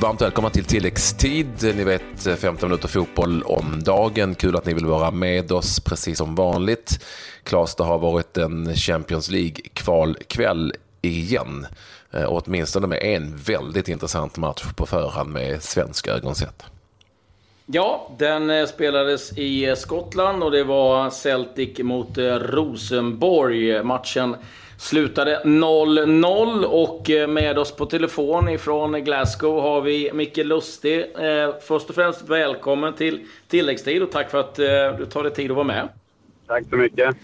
varmt välkomna till tilläggstid. Ni vet eh, 15 minuter fotboll om dagen. Kul att ni vill vara med oss precis som vanligt. Klas, det har varit en Champions League-kvalkväll igen. Eh, och åtminstone med en väldigt intressant match på förhand med svenska ögon sett. Ja, den eh, spelades i Skottland och det var Celtic mot Rosenborg. Matchen slutade 0-0 och eh, med oss på telefon ifrån Glasgow har vi Micke Lustig. Eh, först och främst välkommen till tilläggstid och tack för att eh, du tar dig tid att vara med. Tack så mycket.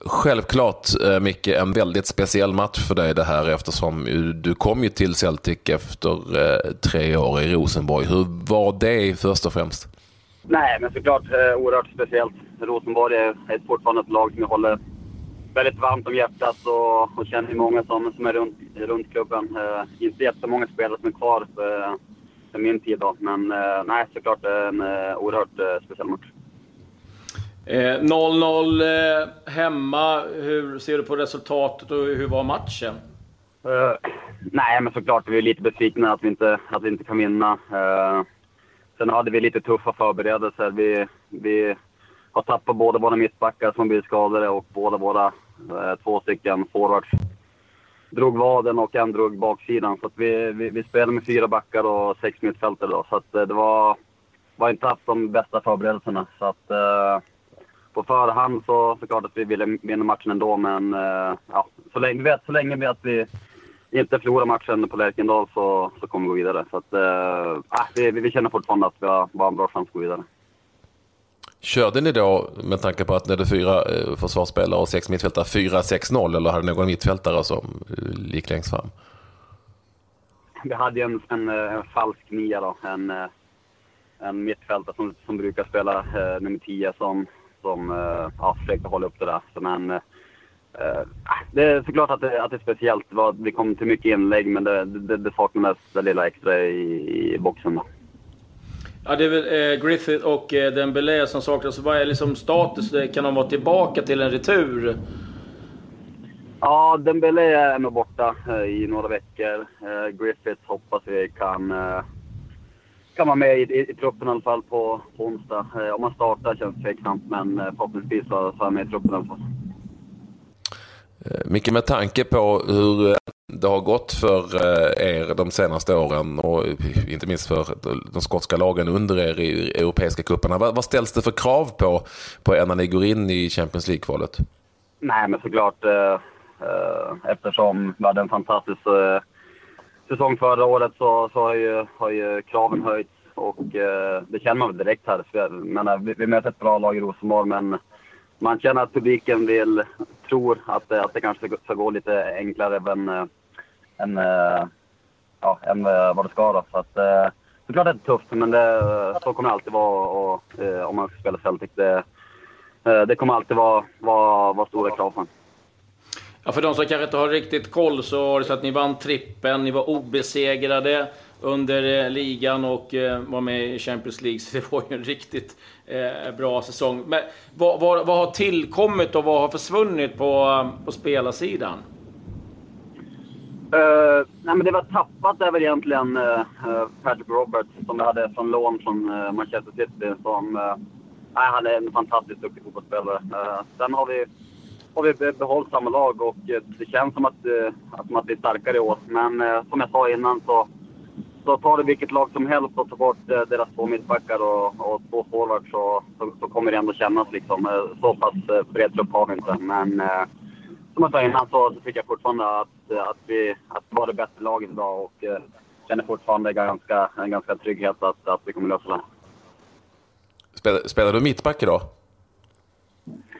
Självklart Micke, en väldigt speciell match för dig det här eftersom du kom ju till Celtic efter tre år i Rosenborg. Hur var det först och främst? Nej, men såklart oerhört speciellt. Rosenborg är fortfarande ett lag som jag håller väldigt varmt om hjärtat och, och känner många som, som är runt, runt klubben. Uh, inte jättemånga spelare som är kvar för, för min tid då, men uh, nej, såklart en uh, oerhört uh, speciell match. 0-0 hemma. Hur ser du på resultatet och hur var matchen? nej, men såklart vi är lite besvikna att vi inte, att vi inte kan vinna. sen hade vi lite tuffa förberedelser. Vi, vi har tappat båda våra mittbackar som blivit skadade och båda våra Eh, Eh, två stycken forwards drog vaden och en drog baksidan. Så vi, vi, vi spelade med fyra backar och sex mittfältare då. Så eh, det var, var inte haft de bästa förberedelserna. Så att, eh, på förhand så såklart att vi ville vinna matchen ändå, men eh, ja, så länge, vet, så länge vi att vi inte förlorar matchen på Lärkendal så, så kommer vi gå vidare. Så att, eh, ah, vi, vi känner fortfarande att vi har, har en bra chans att gå vidare. Körde ni då, med tanke på att ni hade fyra eh, försvarsspelare och sex mittfältare, 4-6-0 eller hade ni någon mittfältare som eh, gick längst fram? Vi hade en, en, en falsk nia då. En, eh, en mittfältare som, som brukar spela eh, nummer 10 som, som eh, ja, försökte hålla upp det där. Så, men, eh, det är såklart att det, att det är speciellt. Det, var, det kom till mycket inlägg men det, det, det saknades det lilla extra i, i boxen. Då. Ja, det är väl eh, Griffith och eh, Dembélé som saknas. Vad är liksom status? Kan de vara tillbaka till en retur? Ja, Dembélé är nog borta eh, i några veckor. Eh, Griffith hoppas vi kan, eh, kan vara med i, i, i, truppen i alla fall på, på onsdag. Eh, om han startar känns tveksamt, men eh, förhoppningsvis så, är han med i truppen i alla fall. Eh, Mycket med tanke på hur eh, det har gått för eh, er de senaste åren och inte minst för de skotska lagen under er i europeiska cuperna. Vad ställs det för krav på, på er när ni går in i Champions League-kvalet? Nej, men såklart eh, eh, eftersom vi hade en fantastisk säsong förra året så, så har, ju, har ju kraven höjts och det känner man väl direkt här. Jag vi, vi möter ett bra lag i Rosenborg men man känner att publiken vill, tror att, att det kanske ska gå lite enklare än, än, eh, ja, än eh, vad det ska. Då. Så att, eh, såklart är det tufft, men det, så kommer det alltid vara och, om man ska spela Celtic. Det, det kommer alltid vara, vara, vara stora krav på Ja, för de som kanske inte har riktigt koll så var det så att ni vann trippen, ni var obesegrade under ligan och var med i Champions League. Så det var ju en riktigt eh, bra säsong. Men vad, vad, vad, har tillkommit och vad har försvunnit på, på spelarsidan? Uh, nej, men det var tappat är väl egentligen uh, Patrick Roberts som vi hade från lån från uh, Manchester City. Som, uh, nej, han är en fantastiskt duktig fotbollsspelare. Uh, sen har vi, har vi behållit samma lag och det känns som att, att, att vi är starkare i år. Men som jag sa innan så så tar du vilket lag som helst och tar bort deras två mittbackar och, och två forwards så, så, så, kommer det ändå kännas liksom. Så pass bred trupp har vi inte. Men som jag sa innan så, tycker jag fortfarande att, att vi att var det bättre laget idag och eh, känner fortfarande ganska, en ganska trygghet att, att vi kommer lösa det. Spelar, spelar du mittback idag?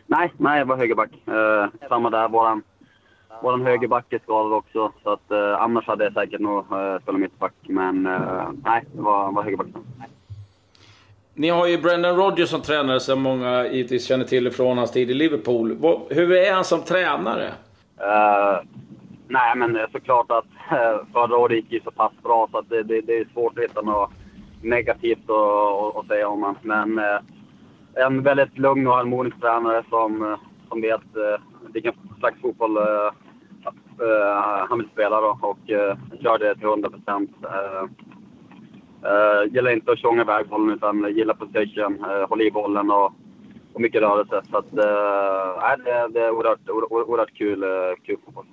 Nej, nej, jag var högerback. Eh, samma där. Våran, vår högerback är skadad också. Så att, eh, annars hade jag säkert nog eh, spelat mittback. Men eh, nej, det var, var högerback. Ni har ju Brendan Rodgers som tränare som många givetvis känner till från hans tid i Liverpool. Hur är han som tränare? Uh, nej, men såklart att uh, förra året gick ju så pass bra så att det, det, det är svårt att hitta något negativt att, att säga om honom. Men uh, en väldigt lugn och harmonisk tränare som, som vet vilken slags fotboll han vill spela då, och kör det till 100 procent. Uh, gillar inte att tjonga iväg bollen utan gillar position, uh, hålla i bollen och, och mycket rörelse. Så att, uh, det, det är oerhört, oerhört kul, uh, kul fotboll.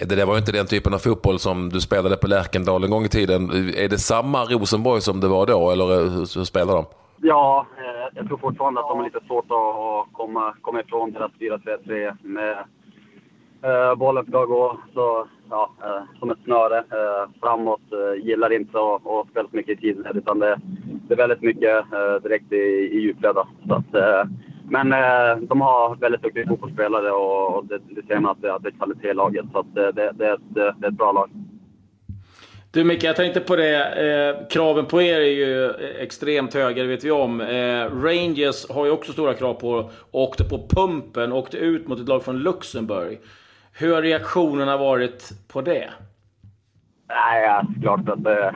Det där var ju inte den typen av fotboll som du spelade på Lärkendal en gång i tiden. Är det samma Rosenborg som det var då, eller hur, hur spelar de? Ja, jag tror fortfarande att de har lite svårt att komma, komma ifrån deras 4-3-3 med Uh, bollen ska gå så, ja, eh, som ett snöre eh, framåt. Eh, gillar inte att, att spela så mycket i tidled utan det, det, är väldigt mycket direkt i, i djupled. men de har väldigt duktiga fotbollsspelare och, det, det ser man att det, att det är kvalitet i laget. Så det, det, det, det, det är ett bra lag. Du Micke, jag tänkte på det. Eh, kraven på er är ju extremt höga, det vet vi om. Eh, Rangers har ju också stora krav på Åkte på pumpen, åkte ut mot ett lag från Luxemburg. Hur har reaktionerna varit på det? Nej, ja, klart att det,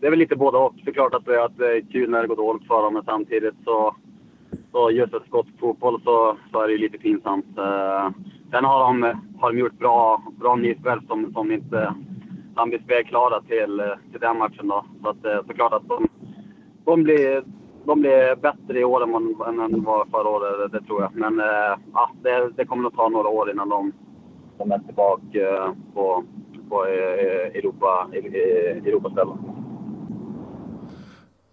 det är väl lite både och. Det är klart att det, att eh, det är kul när det går dåligt för dem, men samtidigt så, så just ett skott fotboll så, så är det ju lite pinsamt. Eh, sen har de, har de gjort bra, bra nyförvärv som, som inte han blir spelklara till, till den matchen. Då. Så att, såklart att de, de, blir, de blir bättre i år än, än de var förra året, det, tror jag. Men ja, det, det kommer nog ta några år innan de som är tillbaka eh, på, på eh, Europa, Europaställen.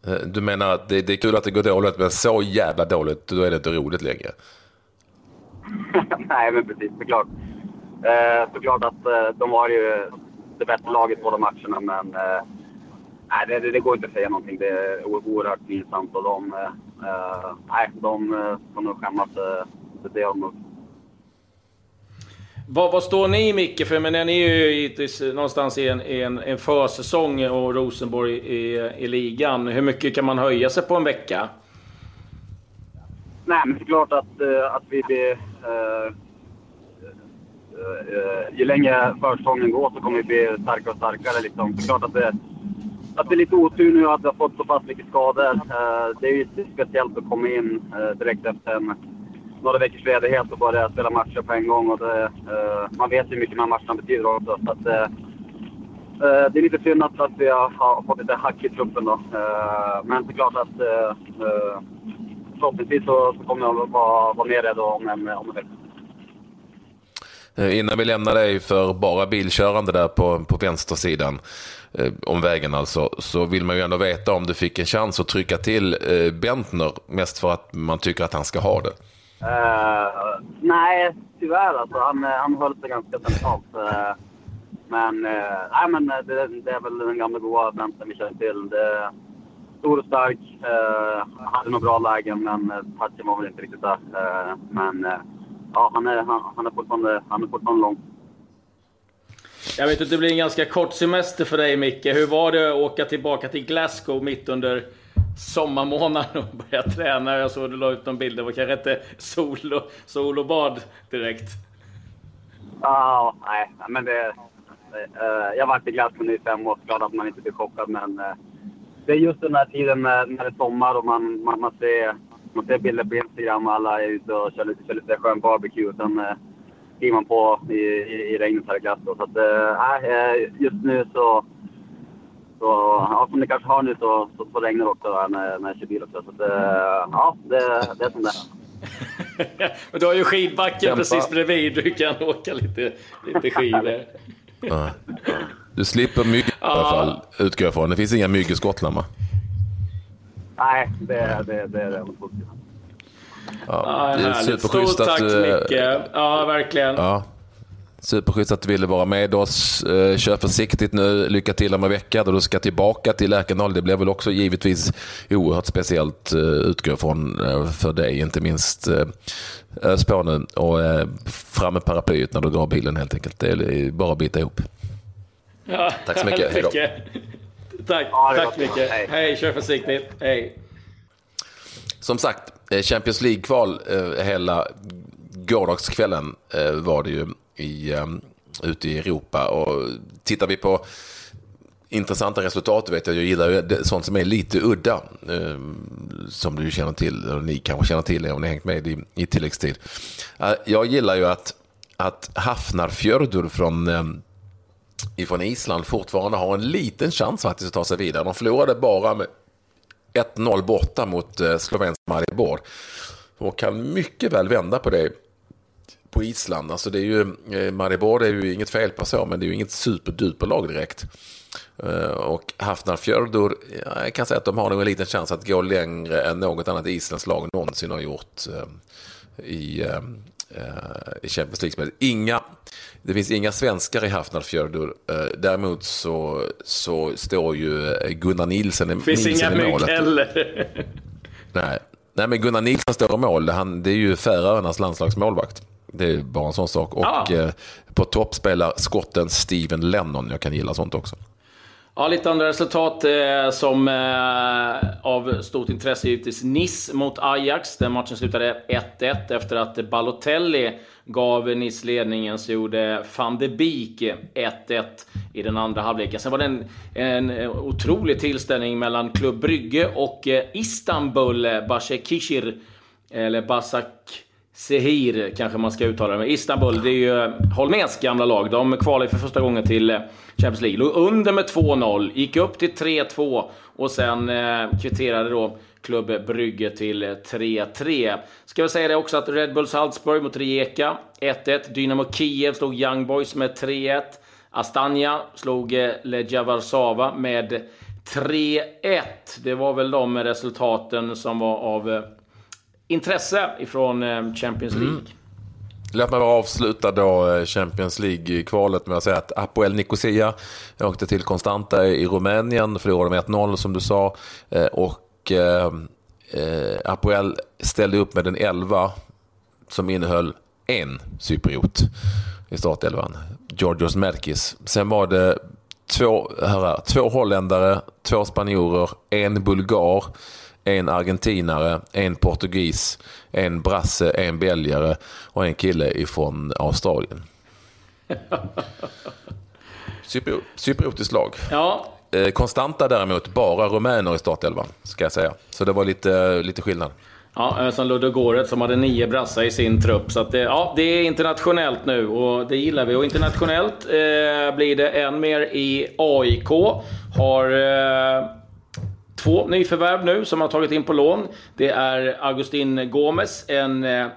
Eh, du menar att det, det, är kul att det går dåligt, men så jävla dåligt, då är det inte roligt längre? Nej, men precis. Såklart. Eh, såklart att eh, de har ju det bättre laget båda matcherna, men eh, nej, det, det, går inte att säga någonting. Det är oerhört pinsamt och de, eh, nej, de får nog skämmas. det är de vad, vad står ni Micke för? Men ni är ju givetvis någonstans i en, en, en försäsong och Rosenborg i, i ligan. Hur mycket kan man höja sig på en vecka? Nej, men det är klart att, eh, att vi blir... Uh, uh, ju längre försäsongen går så kommer vi bli starkare och starkare. Liksom. Det är klart att det, att det är lite otur nu att vi har fått så pass mycket skador. det är ju speciellt att komma in direkt efter en några veckors ledighet och börja spela matcher på en gång. Och det, eh, man vet ju hur mycket de här matcherna betyder också. Så att, eh, eh, det är lite synd att, att vi har, fått lite hack i truppen. Då. men såklart att förhoppningsvis så, så kommer jag vara, vara mer redo om en, om en vecka. Innan vi lämnar dig för bara bilkörande där på, på vänstersidan, eh, om vägen alltså, så vill man ju ändå veta om du fick en chans att trycka till eh, Bentner, mest för att man tycker att han ska ha det. Uh, nej, tyvärr alltså. Han, eh, han höll sig ganska centralt. Uh, men, uh, nej, men det, det, är väl den gamla goa vänstern vi känner till. Det, stor och stark. Uh, hade nog bra lägen, men touchen var väl inte riktigt där. men ja, han är, han, han, är fortfarande, han är fortfarande lång. Jag vet att det blir en ganska kort semester för dig Micke. Hur var det att åka tillbaka till Glasgow mitt under sommarmånaden och börja träna. Jag såg du la ut någon bild. Det var kanske inte sol och, sol och bad direkt. Ja, oh, nej, men det... Uh, jag har varit i ny i fem år. Glad att man inte blir chockad, men uh, det är just den här tiden när, när det är sommar och man, man, man, ser, man ser bilder på Instagram och alla är ute och kör lite, kör lite skön barbecue. Sen uh, skriver man på i, i, i regnet här i glass. Så att, uh, just nu så så ja, som ni kanske hör nu så, så, så regnar det också när, när jag kör bil också. Så det, ja, det, det är som det Men du har ju skidbacken Kämpa. precis bredvid. Du kan åka lite, lite skidor. Ja. Du slipper mygg i alla fall, utgår jag ifrån. Det finns inga mygg i Skottland va? Nej, det, det, det är det. Ja, det är superschysst att... Stort tack Micke. Ja, verkligen. Ja. Superschysst att du ville vara med oss. Eh, kör försiktigt nu. Lycka till om en vecka då du ska tillbaka till Läkernal. Det blir väl också givetvis oerhört speciellt eh, utgå från för dig, inte minst ös på nu och fram med paraplyet när du drar bilen helt enkelt. Det är bara att bita ihop. Ja, Tack så mycket. Hej då. Tack, tack mycket. Hej. Hej, kör försiktigt. Hej. Som sagt, Champions League-kval hela gårdagskvällen var det ju i, ehm, ute i Europa. Och tittar vi på intressanta resultat, vet jag, jag gillar ju sånt som är lite udda. Ehm, som du känner till, eller ni kanske känner till om ni har hängt med i, i tilläggstid. Eh, jag gillar ju att, att Hafnarfjördur från, ehm, ifrån Island fortfarande har en liten chans faktiskt att ta sig vidare. De förlorade bara med 1-0 borta mot eh, Slovensk Maribor. Och kan mycket väl vända på det på Island. Alltså det är ju, eh, Maribor är ju inget fel på så, men det är ju inget superduperlag direkt. Eh, och Hafnarfjördur, jag kan säga att de har nog en liten chans att gå längre än något annat isländskt lag någonsin har gjort eh, i, i Champions League. Inga, det finns inga svenskar i Hafnarfjördur. Däremot så, så står ju Gunnar Nilsen, det finns inga i målet. heller. Nej. Nej, men Gunnar Nilsson står i mål. Han, det är ju Färöarnas landslagsmålvakt. Det är bara en sån sak. Och ah. eh, på topp spelar skotten Steven Lennon. Jag kan gilla sånt också. Ja, lite andra resultat eh, som eh, av stort intresse givetvis. Nice mot Ajax. Den matchen slutade 1-1 efter att Balotelli gav Nice ledningen så gjorde van de Beek 1-1 i den andra halvleken. Sen var det en, en otrolig tillställning mellan Klubb Brygge och eh, Istanbul Başakşehir eller Basak Sehir kanske man ska uttala det med. Istanbul, det är ju eh, Holmens gamla lag. De kvalade för första gången till eh, Champions League. Låg under med 2-0, gick upp till 3-2 och sen eh, kvitterade då Klubb Brygge till eh, 3-3. Ska vi säga det också att Red Bull Salzburg mot Rijeka 1-1. Dynamo Kiev slog Young Boys med 3-1. Astana slog Legia Warszawa med 3-1. Det var väl de resultaten som var av intresse ifrån eh, Champions mm. League. Mm. Låt mig bara avsluta då eh, Champions League-kvalet med att säga att Apoel Nicosia åkte till Constanta i Rumänien, förlorade med 1-0 som du sa. Eh, och eh, Apoel ställde upp med en 11 som innehöll en cypriot i startelvan, Georgios Merkis. Sen var det två, här, två holländare, två spanjorer, en bulgar en argentinare, en portugis, en brasse, en belgare och en kille ifrån Australien. Cypriotiskt lag. Ja. Eh, konstanta däremot, bara rumäner i startelvan, ska jag säga. Så det var lite, lite skillnad. Ja, som Ludogorets som hade nio brassar i sin trupp. Så det, ja, det är internationellt nu och det gillar vi. Och internationellt eh, blir det än mer i AIK. Har eh, två nyförvärv nu som har tagit in på lån. Det är Agustin Gomes, en eh,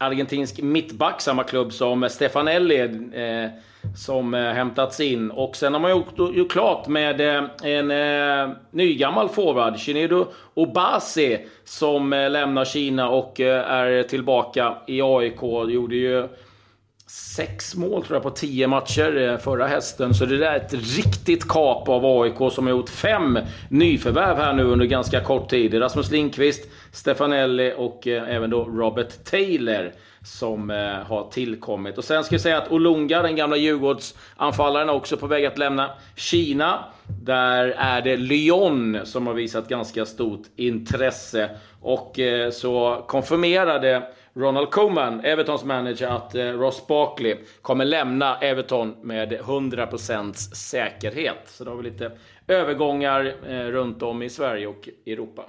argentinsk mittback, samma klubb som Stefanelli, eh, som eh, hämtats in. Och sen har man gjort, gjort klart med eh, en eh, nygammal forward, Shinedo Obasi, som eh, lämnar Kina och eh, är tillbaka i AIK. Gjorde ju sex mål tror jag på tio matcher eh, förra hästen. Så det där är ett riktigt kap av AIK som har gjort fem nyförvärv här nu under ganska kort tid. Rasmus Lindqvist, Stefanelli och eh, även då Robert Taylor som eh, har tillkommit. Och sen ska vi säga att Olunga, den gamla Djurgårdsanfallaren, är också på väg att lämna Kina. Där är det Lyon som har visat ganska stort intresse. Och eh, så konfirmerade Ronald Koeman, Evertons manager, att eh, Ross Barkley kommer lämna Everton med 100% säkerhet. Så då har vi lite övergångar eh, runt om i Sverige och Europa.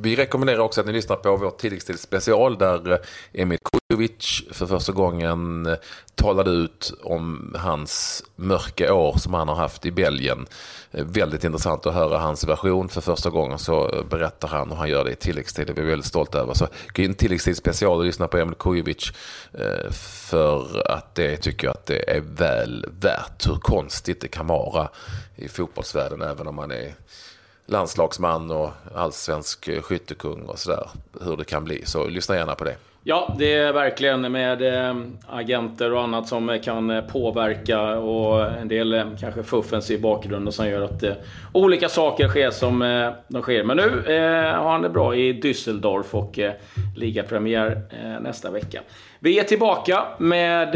Vi rekommenderar också att ni lyssnar på vår tilläggstid special där eh, Emil Kujovic för första gången eh, talade ut om hans mörka år som han har haft i Belgien. Eh, väldigt intressant att höra hans version för första gången så berättar han och han gör det i tilläggstid. Det är vi väldigt stolta över. Så gå in tilläggstid special och lyssna på Emil Kujovic för att det tycker jag att det är väl värt hur konstigt det kan vara i fotbollsvärlden även om man är landslagsman och allsvensk skyttekung och sådär. Hur det kan bli. Så lyssna gärna på det. Ja, det är verkligen med eh, agenter och annat som kan eh, påverka och en del eh, kanske fuffens i bakgrunden som gör att olika saker sker som de sker. Men nu har han det bra i Düsseldorf och ligapremiär nästa vecka. Vi är tillbaka med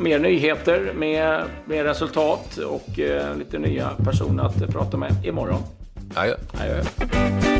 mer nyheter, med mer resultat och lite nya personer att prata med imorgon. I Adjø.